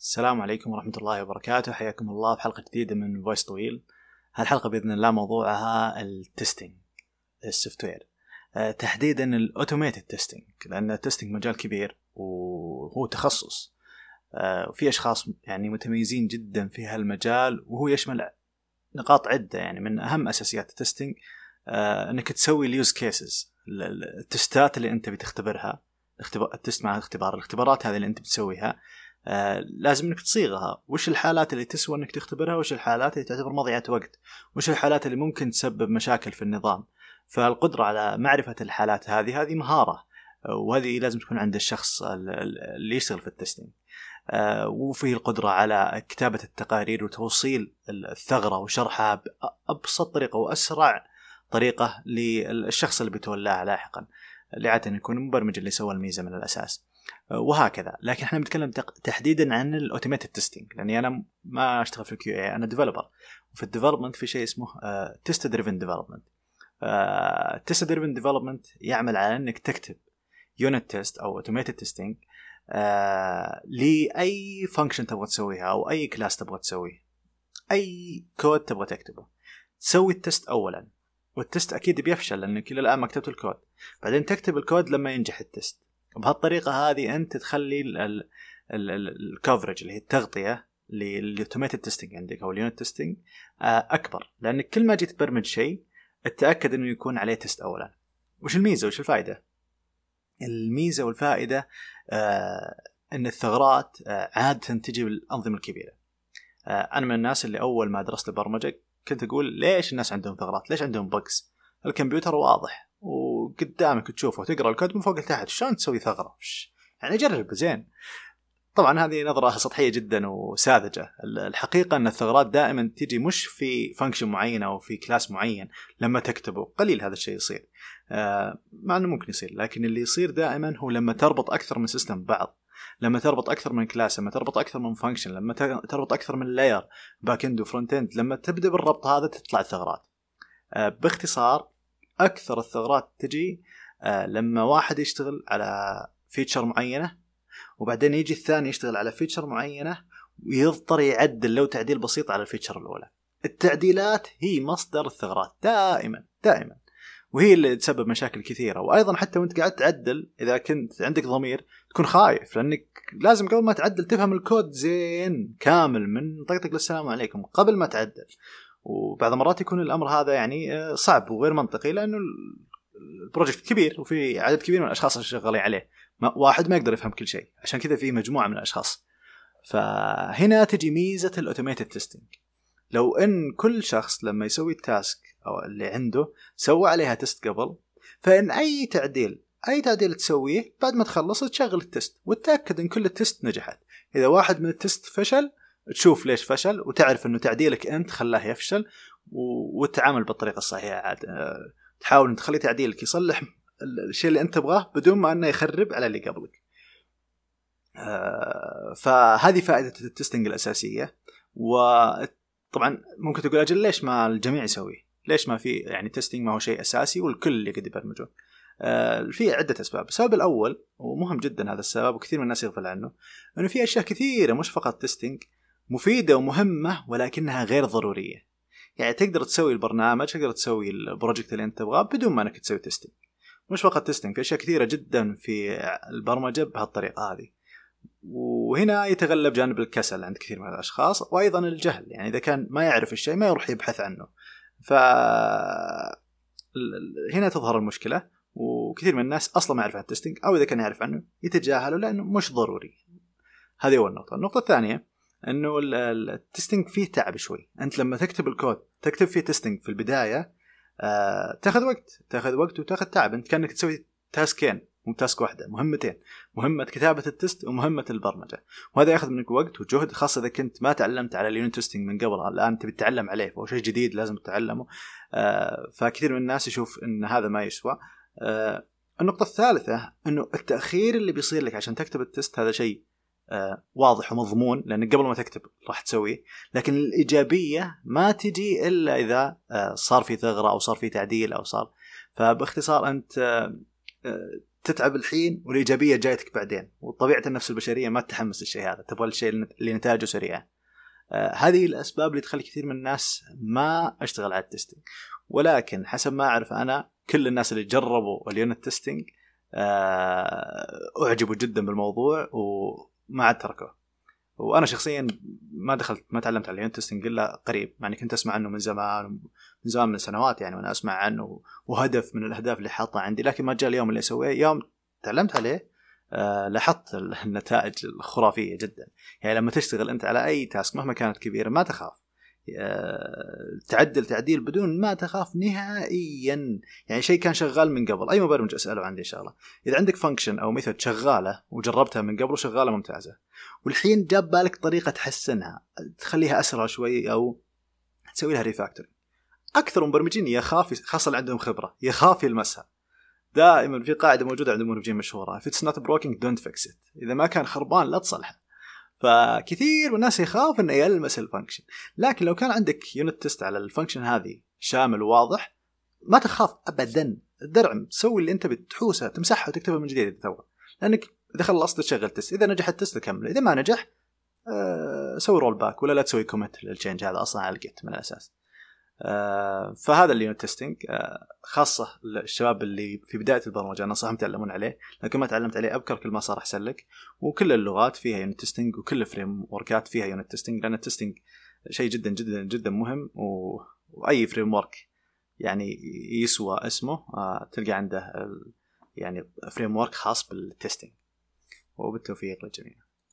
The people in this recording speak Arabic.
السلام عليكم ورحمة الله وبركاته. حياكم الله في حلقة جديدة من voice طويل هالحلقة بإذن الله موضوعها ال testing ال software تحديدا ال automated testing لأن ال testing مجال كبير وهو تخصص. أه وفي أشخاص يعني متميزين جدا في هالمجال وهو يشمل نقاط عدة. يعني من أهم أساسيات ال testing أه أنك تسوي ال use cases التستات اللي أنت بتختبرها اختبار التست مع الاختبار الاختبارات هذه اللي أنت بتسويها. آه لازم إنك تصيغها. وش الحالات اللي تسوى إنك تختبرها؟ وش الحالات اللي تعتبر مضيعة وقت؟ وش الحالات اللي ممكن تسبب مشاكل في النظام؟ فالقدرة على معرفة الحالات هذه هذه مهارة. وهذه لازم تكون عند الشخص اللي يشتغل في التستنج آه وفيه القدرة على كتابة التقارير وتوصيل الثغرة وشرحها بأبسط طريقة وأسرع طريقة للشخص اللي بيتولاها لاحقا. اللي عادة يكون المبرمج اللي سوى الميزة من الأساس. وهكذا. لكن إحنا بنتكلم تحديدا عن ال automated testing لأني أنا ما أشتغل في ال QA أنا developer وفي ال development في شيء اسمه test driven development test driven development يعمل على إنك تكتب unit test أو automated testing لأي function تبغى تسويها أو أي class تبغى تسويه. أي كود تبغى تكتبه. تسوي ال test اولا. وال test أكيد بيفشل لأنك إلى الآن ما كتبت الكود بعدين تكتب الكود لما ينجح ال test بهالطريقة هذه أنت تخلي ال coverage اللي هي التغطية لل automated testing عندك أو ال unit testing أكبر. لانك كل ما جيت تبرمج شيء اتاكد إنه يكون عليه test اولا. وش الميزة وش الفائدة؟ الميزة والفائدة آه إن الثغرات آه عادة تجي بالأنظمة الكبيرة. آه أنا من الناس اللي أول ما درست البرمجة كنت أقول ليش الناس عندهم ثغرات؟ ليش عندهم bugs الكمبيوتر واضح وقدامك تشوفه وتقرأ الكود من فوق لتحت شلون تسوي ثغرة؟ يعني جرب زين. طبعا هذه نظرة سطحية جدا وساذجة. الحقيقة أن الثغرات دائما تجي مش في function معين أو في class معين لما تكتبه. قليل هذا الشيء يصير. آه مع أنه ممكن يصير لكن اللي يصير دائما هو لما تربط أكثر من system ببعض لما تربط أكثر من class لما تربط أكثر من function لما تربط أكثر من layer back end و front end لما تبدأ بالربط هذا تطلع الثغرات. آه باختصار أكثر الثغرات تجي آه لما واحد يشتغل على feature معينة وبعدين يجي الثاني يشتغل على feature معينة ويضطر يعدل لو تعديل بسيط على ال feature الأولى. التعديلات هي مصدر الثغرات دائما دائما. وهي اللي تسبب مشاكل كثيرة. وأيضا حتى وأنت قاعد تعدل إذا كنت عندك ضمير تكون خايف لأنك لازم قبل ما تعدل تفهم الكود زين كامل من طقطق للسلام عليكم. قبل ما تعدل وبعض المرات يكون الأمر هذا يعني صعب وغير منطقي لأنه ال project كبير وفي عدد كبير من الأشخاص شغالين عليه. ما واحد ما يقدر يفهم كل شيء. عشان كذا في مجموعة من الأشخاص. فهنا تجي ميزة ال automated testing لو إن كل شخص لما يسوي ال task أو اللي عنده سوى عليها test قبل فإن أي تعديل أي تعديل تسويه بعد ما تخلص تشغل ال test وتتاكد إن كل ال test نجحت. إذا واحد من ال test فشل تشوف ليش فشل وتعرف إنه تعديلك أنت خلاه يفشل وتتعامل بالطريقة الصحيحة. عاد تحاول تخلي تعديلك يصلح الشيء اللي أنت تبغاه بدون ما إنه يخرب على اللي قبلك. فهذه فائدة ال testing الأساسية. وطبعا ممكن تقول أجل ليش ما الجميع يسويه ليش ما في يعني testing ما هو شيء أساسي والكل يقدر يبرمجون؟ في عدة أسباب. السبب الأول ومهم جدا هذا السبب وكثير من الناس يغفل عنه أنه في أشياء كثيرة مش فقط testing مفيدة ومهمة ولكنها غير ضرورية. يعني تقدر تسوي البرنامج تقدر تسوي ال project اللي أنت تبغاه بدون ما أنك تسوي testing مش فقط testing في أشياء كثيرة جدا في البرمجة بهالطريقة هذه. وهنا يتغلب جانب الكسل عند كثير من الأشخاص وأيضا الجهل. يعني إذا كان ما يعرف الشيء ما يروح يبحث عنه. ف هنا تظهر المشكلة وكثير من الناس أصلا ما يعرف عن ال testing أو إذا كان يعرف عنه يتجاهله لأنه مش ضروري. هذه اول نقطه النقطة الثانية إنه ال testing فيه تعب شوي. أنت لما تكتب الكود تكتب فيه testing في البداية آه تاخذ وقت تاخذ وقت وتاخذ تعب. أنت كأنك تسوي تاسكين مو task واحدة مهمتين. مهمة كتابة ال test ومهمة البرمجة. وهذا ياخذ منك وقت وجهد خاصة إذا كنت ما تعلمت على ال unit testing من قبل الآن تبي تتعلم عليه فهو شيء جديد لازم تتعلمه. آه فكثير من الناس يشوف إن هذا ما يسوى. آه النقطة الثالثة إنه التأخير اللي بيصير لك عشان تكتب التست هذا شيء واضح ومضمون لانك قبل ما تكتب راح تسويه. لكن الإيجابية ما تجي إلا إذا آه صار في ثغرة أو صار في تعديل أو صار. فباختصار أنت آه تتعب الحين والإيجابية جايتك بعدين. وطبيعة النفس البشرية ما تتحمس للشيء هذا. تبغى الشيء اللي نتائجه سريعة. آه هذه الأسباب اللي تخلي كثير من الناس ما اشتغل على ال testing ولكن حسب ما أعرف أنا كل الناس اللي جربوا ال unit testing آه أعجبوا جدا بالموضوع وما عاد تركوه وأنا شخصيا ما دخلت ما تعلمت على ال unit testing إلا قريب يعني كنت أسمع عنه من زمان من زمان من سنوات يعني وأنا أسمع عنه وهدف من الأهداف اللي حاطها عندي. لكن ما جاء اليوم اللي أسويه يوم تعلمت عليه آه لاحظت النتائج الخرافية جدا. يعني لما تشتغل أنت على أي task مهما كانت كبيرة ما تخاف. تعدل تعديل بدون ما تخاف نهائيا. يعني شيء كان شغال من قبل. أي مبرمج أسأله عندي ان شاء الله إذا عندك function أو method شغالة وجربتها من قبل وشغالة ممتازة. والحين جاب بالك طريقة تحسنها. تخليها أسرع شوي أو تسوي لها refactoring أكثر المبرمجين يخاف خاصة اللي عندهم خبرة يخاف يلمسها دائما في قاعدة موجودة عند المبرمجين مشهورة. If it's not broken don't fix it. إذا ما كان خربان لا تصلحه. فكثير من الناس يخاف إنه يلمس ال function لكن لو كان عندك unit test على ال function هذه شامل وواضح ما تخاف ابدا. الدرع تسوي اللي أنت بتحوسه تمسحها وتكتبها من جديد تو لأنك إذا خلصت تشغل test إذا نجح ال test كمل إذا ما نجح أه سوي rollback ولا لا تسوي commit لل change هذا أصلا على ال Git من الأساس. آه، فهذا اللي unit testing آه، خاصة الشباب اللي في بداية البرمجة أنا انصحهم يتعلمون عليه لكن ما تعلمت عليه أبكر كل ما صار أحسن لك. وكل اللغات فيها unit testing وكل ال framework ات فيها unit testing لأن ال testing شيء جدا جدا جدا مهم و... وأي framework يعني يسوى اسمه آه، تلقى عنده يعني framework خاص بال testing وبالتوفيق للجميع.